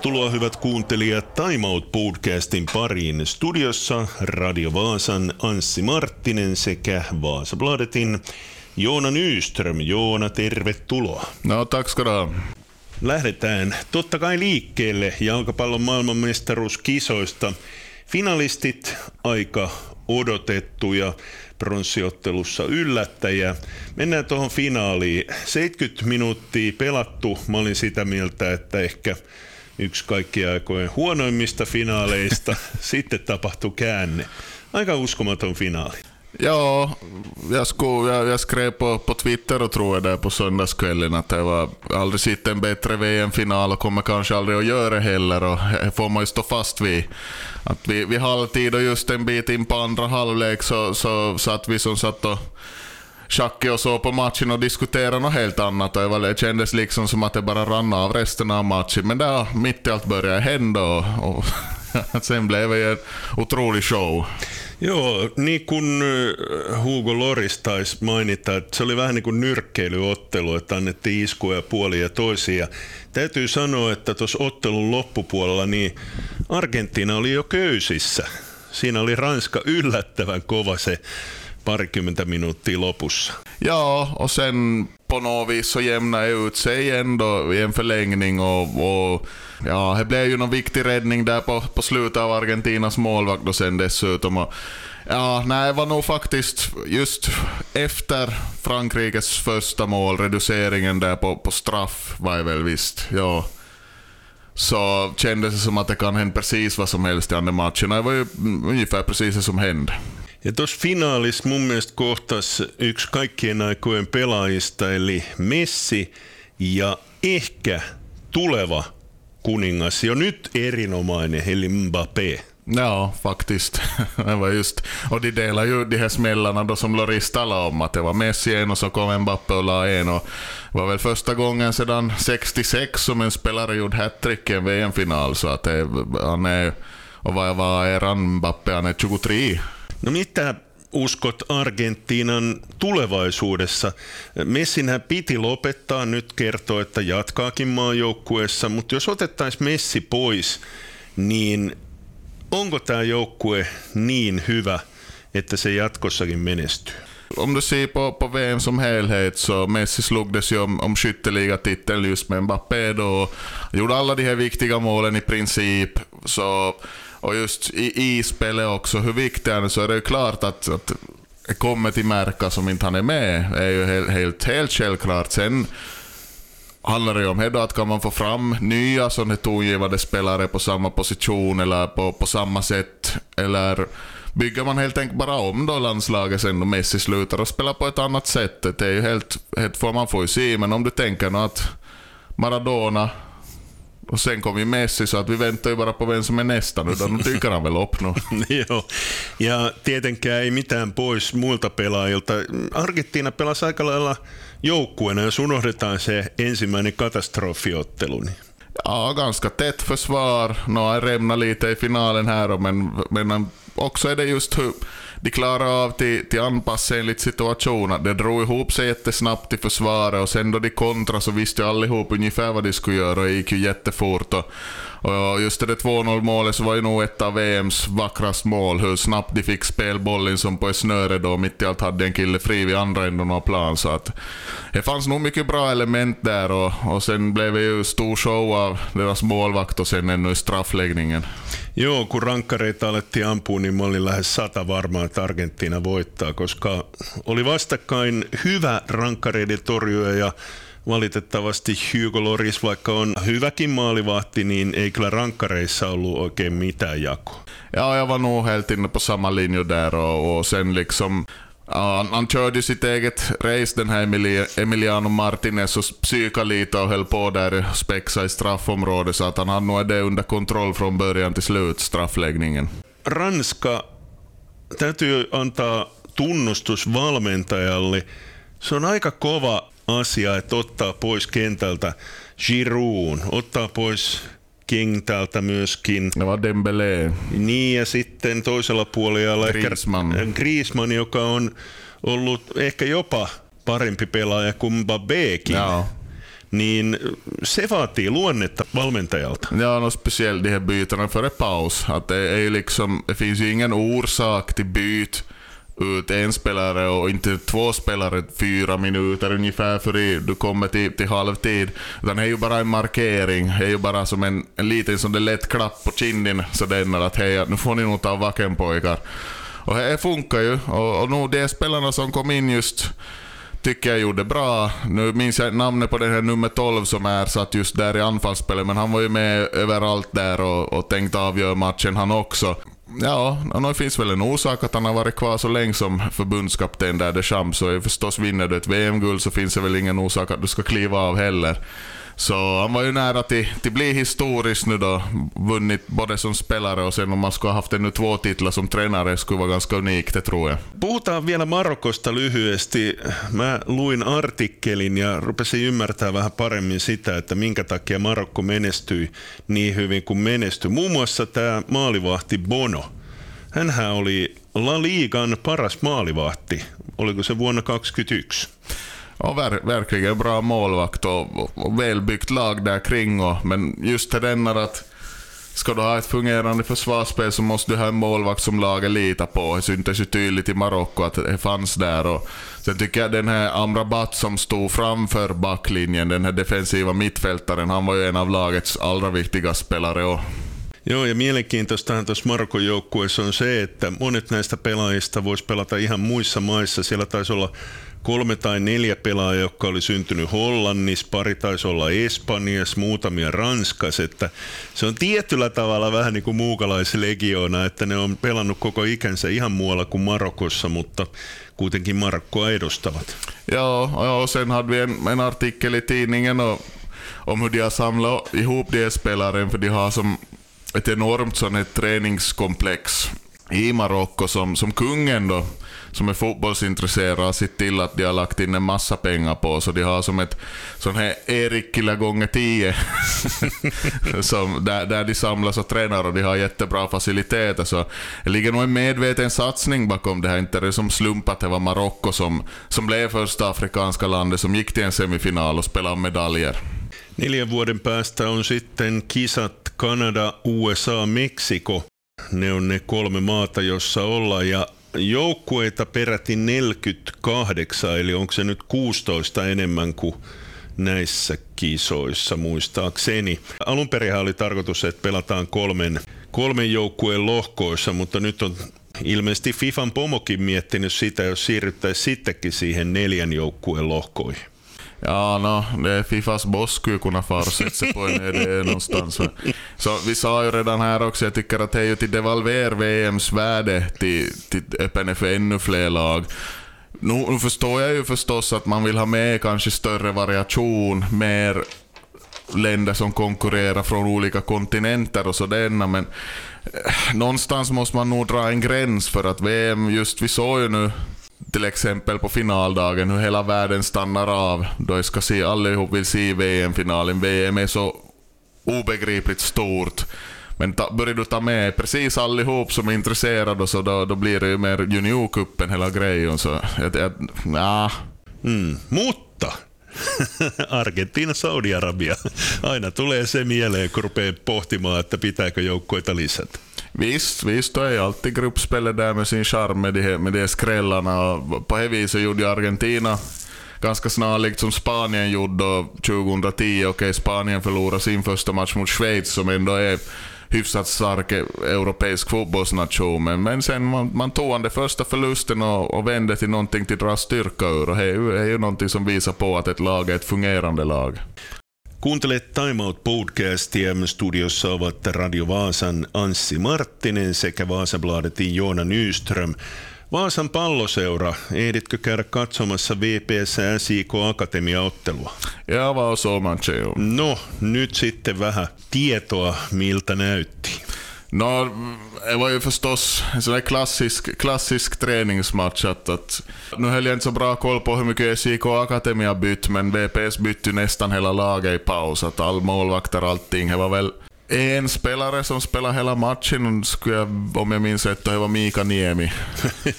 Tervetuloa hyvät kuuntelijat Time Out podcastin pariin. Studiossa Radio Vaasan Anssi Marttinen sekä Vaasabladetin Joona Nyström. Joona, tervetuloa. No, ha. Lähdetään totta kai liikkeelle jalkapallon maailmanmestaruuskisoista. Finalistit aika odotettuja pronssiottelussa yllättäjä. Mennään tuohon finaaliin. 70 minuuttia pelattu. Mä olin sitä mieltä, että ehkä yksi kaikkien aikojen huonoimmista finaaleista. Sitten tapahtui käänne. Aika uskomaton finaali. Ja, jag, sko, jag, jag skrev på, på Twitter och tror jag där på söndagskvällen att det var aldrig sett en bättre VM-final och kommer kanske aldrig att göra det heller och det får man ju stå fast vid. Att vi, vid halvtid och just en bit in på andra halvlek så, så satt vi som satt och Schacke och så på matchen och diskuterade något helt annat och det, kändes liksom som att det bara rann av resten av matchen. Men där mitt i allt började hända och, och sen blev det en otrolig show. Joo, niin kuin Hugo Loris taisi mainita, että se oli vähän niin kuin nyrkkeilyottelu, että annettiin iskuja puolia ja toisia. Täytyy sanoa, että tuossa ottelun loppupuolella niin Argentiina oli jo köysissä. Siinä oli Ranska yllättävän kova se parikymmentä minuuttia lopussa. Ja, och sen på något vis så jämnade det ut sig igen då i en förlängning och, och ja, det blev ju någon viktig räddning där på, på slutet av Argentinas målvakt då sen dessutom. Och, ja, nej, det var nog faktiskt just efter Frankrikes första mål, reduceringen där på, på straff var det väl visst. Ja så kändes det som att det kan hända precis vad som helst i andra matchen. Det var ju ungefär precis det som hände. Ja tuossa finaalissa mun mielestä kohtas yksi kaikkien aikojen pelaajista, eli Messi ja ehkä tuleva kuningas, jo nyt erinomainen, eli Mbappé. Ja, faktiskt. Det var just, och de delar ju de här smällarna då som Loris talade om, att det var Messi en och så kom Mbappé och la en. Och det var väl första gången sedan 66 som en spelare gjorde hattrick i en VM-final, så att det, han är, och vad var eran Mbappé, han är 23. No mitä uskot Argentiinan tulevaisuudessa? Messinhän piti lopettaa, nyt kertoo, että jatkaakin maajoukkueessa, mutta jos otettaisiin Messi pois, niin onko tämä joukkue niin hyvä, että se jatkossakin menestyy? Om du ser på, på VM som helhet så Messi slogdes ju om, om skytteligatiteln just med Mbappé då. Gjorde alla de här viktiga målen i princip. Så och just i, i spelet också, hur viktig han är, så är det ju klart att, att det kommer till märka som inte han är med. Det är ju helt, helt, helt självklart. Sen handlar det ju om det att kan man få fram nya sådana tongivande spelare på samma position eller på, på samma sätt. Eller bygger man helt enkelt bara om då landslaget sen då Messi slutar och spelar på ett annat sätt. Det är ju helt, helt får man får ju se, men om du tänker att Maradona och sen kom ju Messi, så att vi väntar ju bara på vem som är nästa nu. Nu dyker han väl upp nu. Joo, ja tietenkään ei mitään pois muilta pelaajilta. Argentiina pelasi aika lailla joukkueena, jos unohdetaan se ensimmäinen katastrofiottelu. Niin Ja, ganska tätt försvar. Nå, rämnar lite i finalen här, men, men också är det just hur de klarade av till, till anpassa enligt situationen. Det drog ihop sig jättesnabbt i försvaret och sen då de kontrade så visste allihop ungefär vad de skulle göra och det gick ju jättefort. Och, och just det där 2-0 målet så var ju nog ett av VMs vackraste mål, hur snabbt de fick spelbollen som på ett snöre då mitt i allt hade en kille fri vid andra änden av plan. Så att det fanns nog mycket bra element där och, och sen blev det ju stor show av deras målvakt och sen ännu straffläggningen. Joo, kun rankkareita alettiin ampua, niin mä olin lähes sata varma, että Argentiina voittaa, koska oli vastakkain hyvä rankkareiden torjuja ja valitettavasti Hugo Loris, vaikka on hyväkin maalivahti, niin ei kyllä rankkareissa ollut oikein mitään jakoa. Ja, jag var nog helt inne på samma linje där och, och sen liksom Ja, han, han körde sitt eget race den här Emiliano Martinez och psyka lite och höll på där spexa i straffområdet så att han hade nog det under kontroll från början till slut, straffläggningen. Ranska, täytyy antaa tunnustus valmentajalle. Se on aika kova asia, että ottaa pois kentältä Giroud, ottaa pois kentältä myöskin. Ne var Dembélé. Niin, ja sitten toisella puolella Griezmann. ehkä Griezmann, joka on ollut ehkä jopa parempi pelaaja kuin Mbappékin. Joo. niin se vaatii luonnetta valmentajalta. Ja, no speciellt de här bytena före paus. Att det, är liksom, det finns ju ingen orsak till byt ut en spelare och inte två spelare fyra minuter ungefär före du kommer till, till halvtid. Utan det är ju bara en markering, det är ju bara som en, en liten som det lätt klapp på kinden så den att hej, nu får ni nog ta vaken pojkar. Och det funkar ju. Och, och nu de spelarna som kom in just tycker jag gjorde bra. Nu minns jag namnet på den här nummer 12 som är satt just där i anfallsspelet, men han var ju med överallt där och, och tänkte avgöra matchen han också. Ja, det finns väl en orsak att han har varit kvar så länge som förbundskapten där Deschamps. Så förstås vinner du ett VM-guld så finns det väl ingen orsak att du ska kliva av heller. Så han var ju nära till, till bli historisk nu då. Vunnit både som spelare och sen om man skulle ha haft ännu två titlar som tränare skulle vara ganska unikt, det tror jag. Puhutaan vielä Marokosta lyhyesti. Mä luin artikkelin ja rupesin ymmärtää vähän paremmin sitä, että minkä takia Marokko menestyi niin hyvin kuin menestyi. Muun muassa tämä maalivahti Bono. Hänhän oli La Ligan paras maalivahti. Oliko se vuonna 2021? Ja, ver verkligen bra målvakt och, och välbyggt lag där kring. Och, men just det där att ska du ha ett fungerande försvarsspel så måste du ha en målvakt som laget litar på. Det syntes ju tydligt i Marocko att det fanns där. Och sen tycker jag den här Amrabat som stod framför backlinjen, den här defensiva mittfältaren, han var ju en av lagets allra viktigaste spelare. Och Joo, ja mielenkiintoistahan tuossa Marokon joukkueessa on se, että monet näistä pelaajista voisi pelata ihan muissa maissa. Siellä taisi olla kolme tai neljä pelaajaa, jotka oli syntynyt Hollannissa, pari taisi olla Espanjassa, muutamia Ranskassa, että se on tietyllä tavalla vähän niin kuin muukalaislegioona, että ne on pelannut koko ikänsä ihan muualla kuin Marokossa, mutta kuitenkin Marokkoa edustavat. Joo, ja sen hade vi en, en artikel i tidningen och, om hur de har samlat ihop de spelaren, för de har som ett enormt sån här träningskomplex i Marocko som, som kungen då som är fotbollsintresserad, har sett till att de har lagt in en massa pengar på, så de har som ett sån här Erikkilä gånger 10 som, där, där de samlas och tränar och de har jättebra faciliteter. Så det ligger nog en medveten satsning bakom det här. Inte det som slump att det var Marocko som, som blev första afrikanska landet som gick till en semifinal och spelade medaljer. Neljän vuoden päästä on sitten kisat Kanada, USA, Meksiko. Ne on ne kolme maata, jossa ollaan ja joukkueita peräti 48, eli onko se nyt 16 enemmän kuin näissä kisoissa muistaakseni. Alun perin oli tarkoitus, että pelataan kolmen, kolmen joukkueen lohkoissa, mutta nyt on ilmeisesti FIFAn pomokin miettinyt sitä, jos siirryttäisiin sittenkin siihen neljän joukkueen lohkoihin. Ja, no, det är Fifas boss skulle kunna fara och sätta sig på en ö någonstans. Så vi sa ju redan här också, jag tycker att det är ju till devalver VMs värde till, till öppen för ännu fler lag. Nu, nu förstår jag ju förstås att man vill ha med kanske större variation, mer länder som konkurrerar från olika kontinenter och sådana, men eh, någonstans måste man nog dra en gräns för att VM, just vi såg ju nu till exempel på finaldagen hur hela världen stannar av då jag ska se, allihop vill se VM-finalen. VM är så obegripligt stort. Men ta, börjar du ta med precis allihop som är intresserade så då, då blir det ju mer juniorkuppen hela grejen. Så, jag, jag, nah. mm. Mutta Argentiina, Saudi-Arabia. Aina tulee se mieleen, kun rupeaa pohtimaan, että pitääkö joukkoita lisätä. Visst, visst, då är alltid gruppspelet där med sin charm med de, med de skrällarna. På det viset gjorde ju Argentina ganska snarlikt som Spanien gjorde 2010. Okej, Spanien förlorade sin första match mot Schweiz som ändå är hyfsat stark europeisk fotbollsnation. Men, men sen man, man tog den första förlusten och, och vände till någonting till dra styrka ur. Och det är ju någonting som visar på att ett lag är ett fungerande lag. Kuuntelet Time Out podcastia. Studiossa ovat Radio Vaasan Anssi Marttinen sekä Vaasabladetin Joona Nyström. Vaasan palloseura, ehditkö käydä katsomassa VPS SIK Akatemia-ottelua? Ja, man No, nyt sitten vähän tietoa, miltä näytti. No, det var ju förstås en sån där klassisk, klassisk träningsmatch. Att, att, nu höll jag inte så bra koll på hur mycket SIK Akademi har bytt, men VPS bytte nästan hela laget i paus. Att all målvakter allting. Det var väl en spelare som spelade hela matchen, skulle jag, om jag minns rätt, det var Mika Niemi.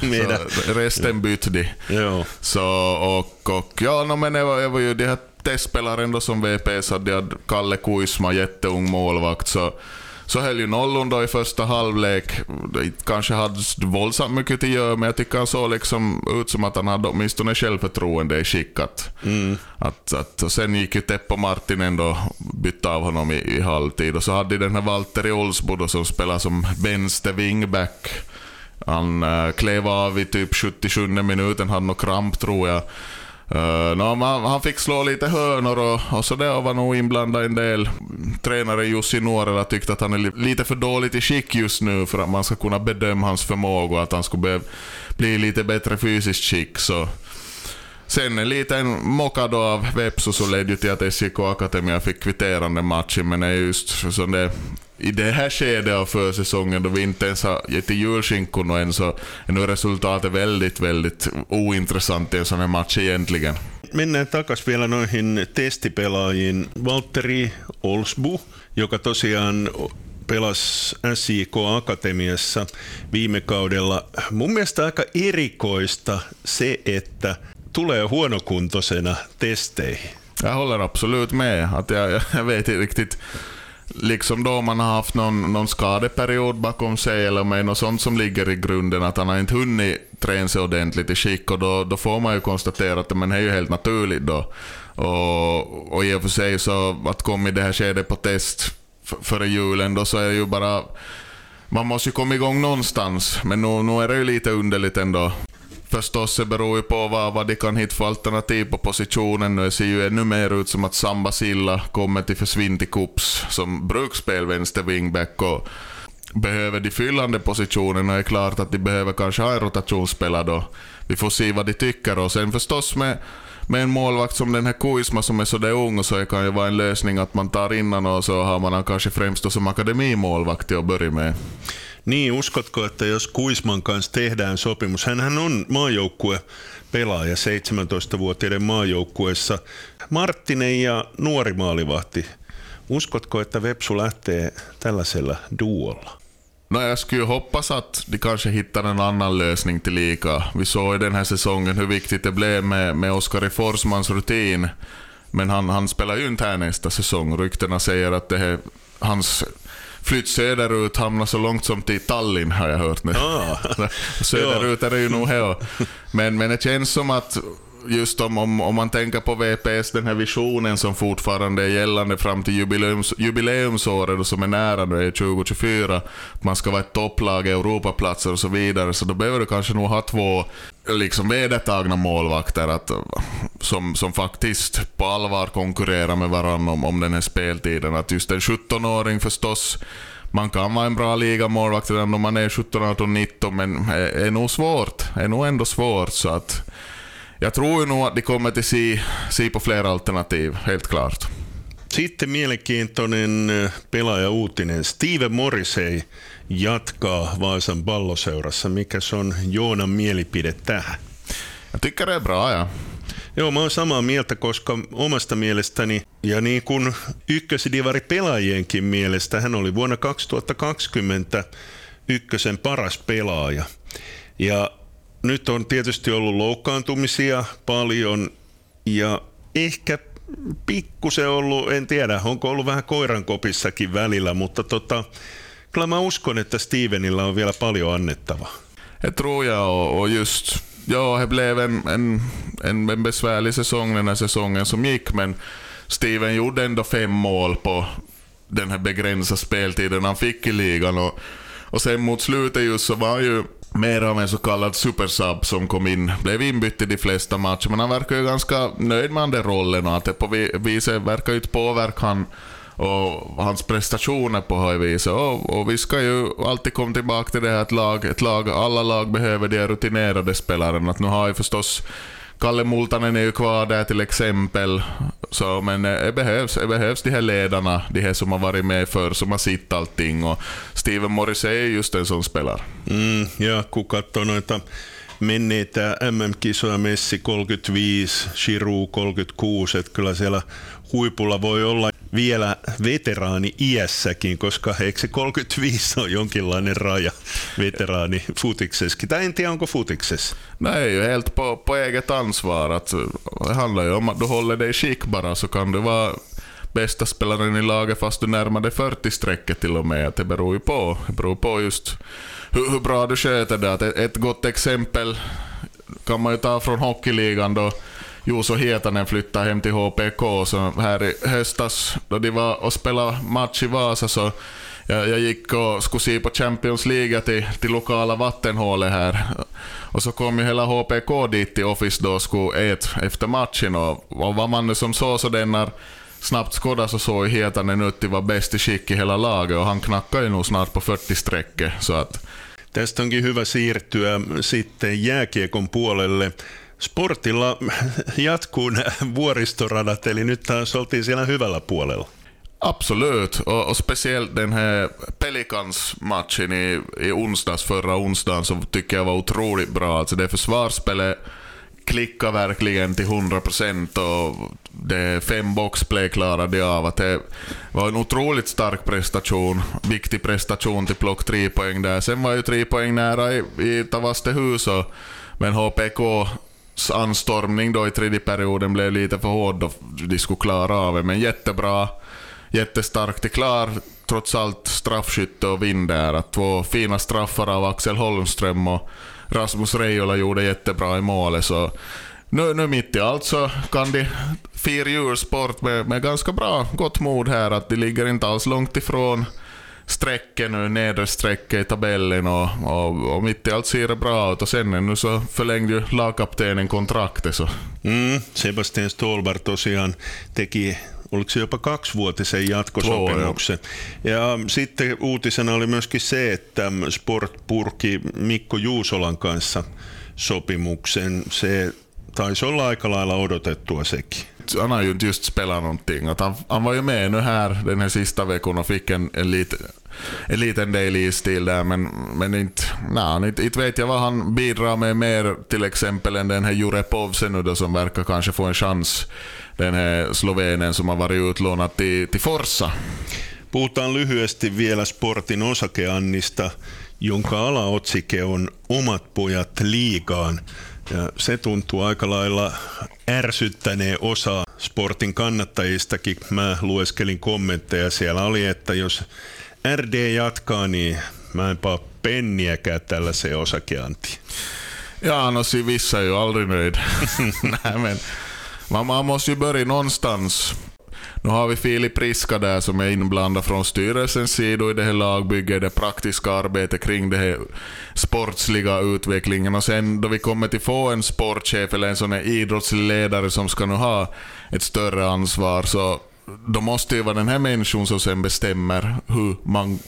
så resten bytte de. Ja. Så, och, och, ja, no, men det var, det var ju de här testspelare ändå som VPS hade Kalle Kuisma, jätteung målvakt. Så så höll ju nollan då i första halvlek. Det kanske hade våldsamt mycket att göra, men jag tycker han såg liksom ut som att han hade åtminstone självförtroende i skickat. Mm. Att, att, och sen gick ju Teppo Martinen då, bytte av honom i, i halvtid. Och så hade den här Valtteri Olsbo som spelar som vänster wingback. Han äh, klev av i typ 77 minuten, hade nog kramp tror jag. Eh, uh, no, man, han fick slå lite hörnor och, och så där var nog inblandad en del. Tränare Jussi Nuorela tyckte att han är lite för dåligt i skick just nu för att man ska kunna bedöma hans förmåga och att han skulle bli lite bättre fysiskt skick. Så. Sen en liten mocka då av Vepsu så ledde ju till att SJK Akademia fick kvitterande matchen men är just så det i det här skedet av försäsongen då vi inte ens har gett i julskinkorna än så är nu resultatet väldigt, väldigt ointressant i en sån här match egentligen. Mennään takaisin vielä noihin testipelaajiin. Valtteri Olsbu, joka tosiaan pelasi SJK Akatemiassa viime kaudella. Mun mielestä aika erikoista se, että tulee huonokuntoisena testeihin. Jag håller absolut med. Att jag, jag vet inte riktigt liksom då man har haft någon, någon skadeperiod bakom sig eller med något sånt som ligger i grunden, att han har inte hunnit träna sig ordentligt i skick och då, då får man ju konstatera att men det är ju helt naturligt då. Och, och i och för sig så att komma i det här skedet på test före julen då så är det ju bara man måste ju komma igång någonstans, men nu, nu är det ju lite underligt ändå Förstås, det beror ju på vad, vad de kan hitta för alternativ på positionen. Nu ser ju ännu mer ut som att Samba Silla kommer till försvinn till Kups som brukspel vänster wingback och behöver de fyllande positionerna är klart att de behöver kanske ha en rotationsspelare då. Vi får se vad de tycker och sen förstås med med en målvakt som den här Kuisma som är sådär ung så kan ju vara en lösning att man tar innan och så har man kanske främst som akademimålvakt till att börja med. Niin, uskotko, että jos Kuisman kanssa tehdään sopimus, hän on maajoukkue pelaaja 17-vuotiaiden maajoukkueessa, Marttinen ja nuori maalivahti. Uskotko, että Vepsu lähtee tällaisella duolla? No, jag skulle hoppas att de kanske hittar en annan lösning till lika. Vi såg i den här säsongen hur viktigt det blev med, med Oskar Forsmans rutin. Men han, han spelar ju inte här nästa säsong. Ryktena säger att det är hans flytt söderut hamnar så långt som till Tallinn har jag hört nu. Ah. söderut är det ju nog här. Men, men det känns som att just om, om, om man tänker på VPS, den här visionen som fortfarande är gällande fram till jubileums, jubileumsåret som är nära, nu, är 2024, att man ska vara ett topplag, Europaplatser och så vidare, så då behöver du kanske nog ha två liksom vedertagna målvakter att, som, som faktiskt på allvar konkurrerar med varandra om, om den här speltiden. Att just en 17-åring förstås man kan vara en bra ligamålvakt redan om man är 17, 18, 19, men är, är nog svårt. Är nog ändå svårt. Så att jag tror ju nog att de kommer till se, se på fler alternativ, helt klart. Sitten mielenkiintoinen eh, pelaaja-uutinen. Steve Morrissey jatkaa Vaasan palloseurassa. Mikä on Joonan mielipide tähän? Jag tycker det är bra, ja. Joo, mä oon samaa mieltä, koska omasta mielestäni ja niin kuin ykkösidivari pelaajienkin mielestä hän oli vuonna 2020 ykkösen paras pelaaja. Ja nyt on tietysti ollut loukkaantumisia paljon ja ehkä pikkusen ollut, en tiedä, onko ollut vähän koirankopissakin välillä, mutta tota, kyllä mä uskon, että Stevenillä on vielä paljon annettavaa. Det tror jag och, just, ja, det blev en, en, en, en besvärlig säsong den här säsongen som gick, men Steven gjorde ändå fem mål på den här begränsade speltiden han fick i ligan och, och sen mot slutet just så var ju mer av en så kallad supersub som kom in, blev inbytt i de flesta matcher, men han verkar ju ganska nöjd med den rollen och att det på viset verkar ju inte påverka han och hans prestationer på det viset. Och, och, vi ska ju alltid komma tillbaka till det här att lag, ett lag, alla lag behöver de rutinerade spelarna. Att nu har ju förstås Kalle Multanen är ju kvar där till exempel. Så, men eh, det behövs, det behövs de här ledarna, de här som har varit med förr, som har sett allting. Och Steven Morrissey är just en sån spelare. Mm, ja, kun katsoo noita menneitä MM-kisoja, Messi 35, Giroud 36, että kyllä siellä huipulla voi olla vielä veteraani iässäkin, koska eikö se 35 on jonkinlainen raja veteraani futiksessakin? Tai en tiedä, onko futiksessa? Är ju helt på, på eget ansvar. Att, det handlar ju om att du håller dig skick bara, så kan du vara bästa spelaren i laget fast du närmar dig 40-strecket till och med. Det beror ju på. Det beror på just hur, hur bra du sköter det. Ett, ett gott exempel kan man ju ta från hockeyligan då Juuso Hietanen flyttade hem till HPK. Så här i höstas då de var och spelade match i Vasa så jag, jag gick och skulle se på Champions League till, till lokala vattenhålet här. Och så kom ju hela HPK dit till Office då och skulle äta efter matchen. Och, vad man nu som så så denna snabbt skåda så såg Hietanen ut att vara bäst i skick i hela laget och han knackar ju nog snart på 40-strecket. Så att... Tästä onkin hyvä siirtyä sitten jääkiekon puolelle. Sportilla jatkuu vuoristoradat, eli nyt taas oltiin siellä hyvällä puolella. Absolut, och, och, speciellt den här Pelicans-matchen i, i onsdags, förra onsdagen, så tycker jag var otroligt bra. Alltså det försvarsspelet klickar verkligen till 100% och det fem boxplay klarade av. Att det var en otroligt stark prestation, viktig prestation till plock tre poäng där. Sen var ju tre poäng nära i, i Tavastehus, men HPK anstormning då i tredje perioden blev lite för hård och de skulle klara av det. Men jättebra, jättestarkt i klar. Trots allt straffskytte och vind där. Två fina straffar av Axel Holmström och Rasmus Reijola gjorde jättebra i målet. Så nu, nu mitt i allt så kan de fira julsport med, med ganska bra, gott mod här. Att de ligger inte alls långt ifrån strecket nu, nedre strecket i tabellen och, och, och mitt i allt ser det bra ut och sen nu så förlängde ju lagkaptenen kontraktet så. Mm, Sebastian Stolberg tosiaan teki oliko se jopa kaksivuotisen jatkosopimuksen. Ja sitten uutisena oli myöskin se, että Sport purki Mikko Juusolan kanssa sopimuksen. Se taisi olla aika lailla odotettua sekin. Han har ju inte just spelat någonting. Att han, han var ju med nu här den här sista veckan och fick en, en, lit, en liten del i stil där, men, men inte, nej, inte, inte vet jag vad han bidrar med mer till exempel än den här Jure Povsen nu då, som verkar kanske få en chans. Den här slovenen som har varit utlånad till, till Forsa. Puhutaan lyhyesti vielä sportin osakeannista, jonka alaotsike on Omat pojat liigaan. Ja se tuntuu aika lailla ärsyttäneen osa sportin kannattajistakin. Mä lueskelin kommentteja. Siellä oli, että jos RD jatkaa, niin mä en paa penniäkään tällaiseen osakeantiin. Ja, no si vissa är ju aldrig nöjd. Nej, men man, man måste ju börja någonstans. Nu har vi Filip Riska där som är inblandad från styrelsens sida i det här lagbygget, det praktiska arbetet kring det här sportsliga utvecklingen. Och sen då vi kommer till få en sportchef eller en sån här idrottsledare som ska nu ha ett större ansvar, så då måste ju vara den här människan som sen bestämmer hur man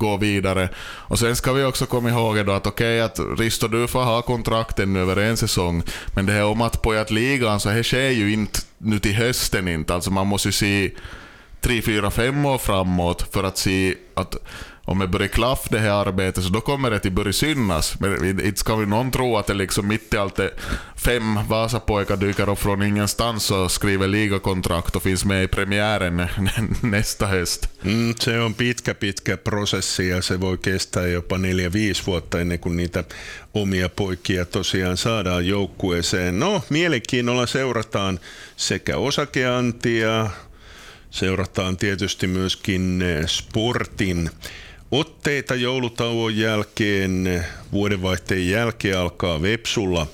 går vidare. Och sen ska vi också komma ihåg då att okej okay, att Risto du får ha kontrakten över en säsong, men det här om att på att ligan så här sker ju inte nu till hösten inte. Alltså man måste ju se tre, fyra, fem år framåt för att se att om det börjar klaffa det här arbetet så då kommer det att börja synas. Men inte ska vi någon tro att det liksom mitt i allt är fem Vasapojkar dyker upp från ingenstans och skriver ligakontrakt och finns med i premiären nästa höst. Mm, se on pitkä pitkä prosessi ja se voi kestää jopa neljä, viisi vuotta ennen kuin niitä omia poikia tosiaan saadaan joukkueeseen. No, mielenkiinnolla seurataan sekä osakeantia, seurataan tietysti myöskin sportin Otteita joulutauon jälkeen, vuodenvaihteen jälkeen alkaa Vepsulla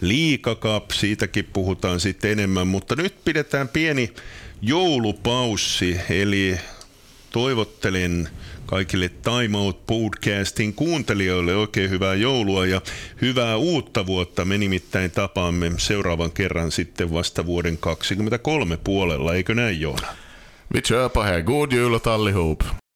liikakap, siitäkin puhutaan sitten enemmän, mutta nyt pidetään pieni joulupaussi, eli toivottelen kaikille Time Out podcastin kuuntelijoille oikein hyvää joulua ja hyvää uutta vuotta. Me nimittäin tapaamme seuraavan kerran sitten vasta vuoden 2023 puolella, eikö näin Joona? Vi på här. God jul åt allihop!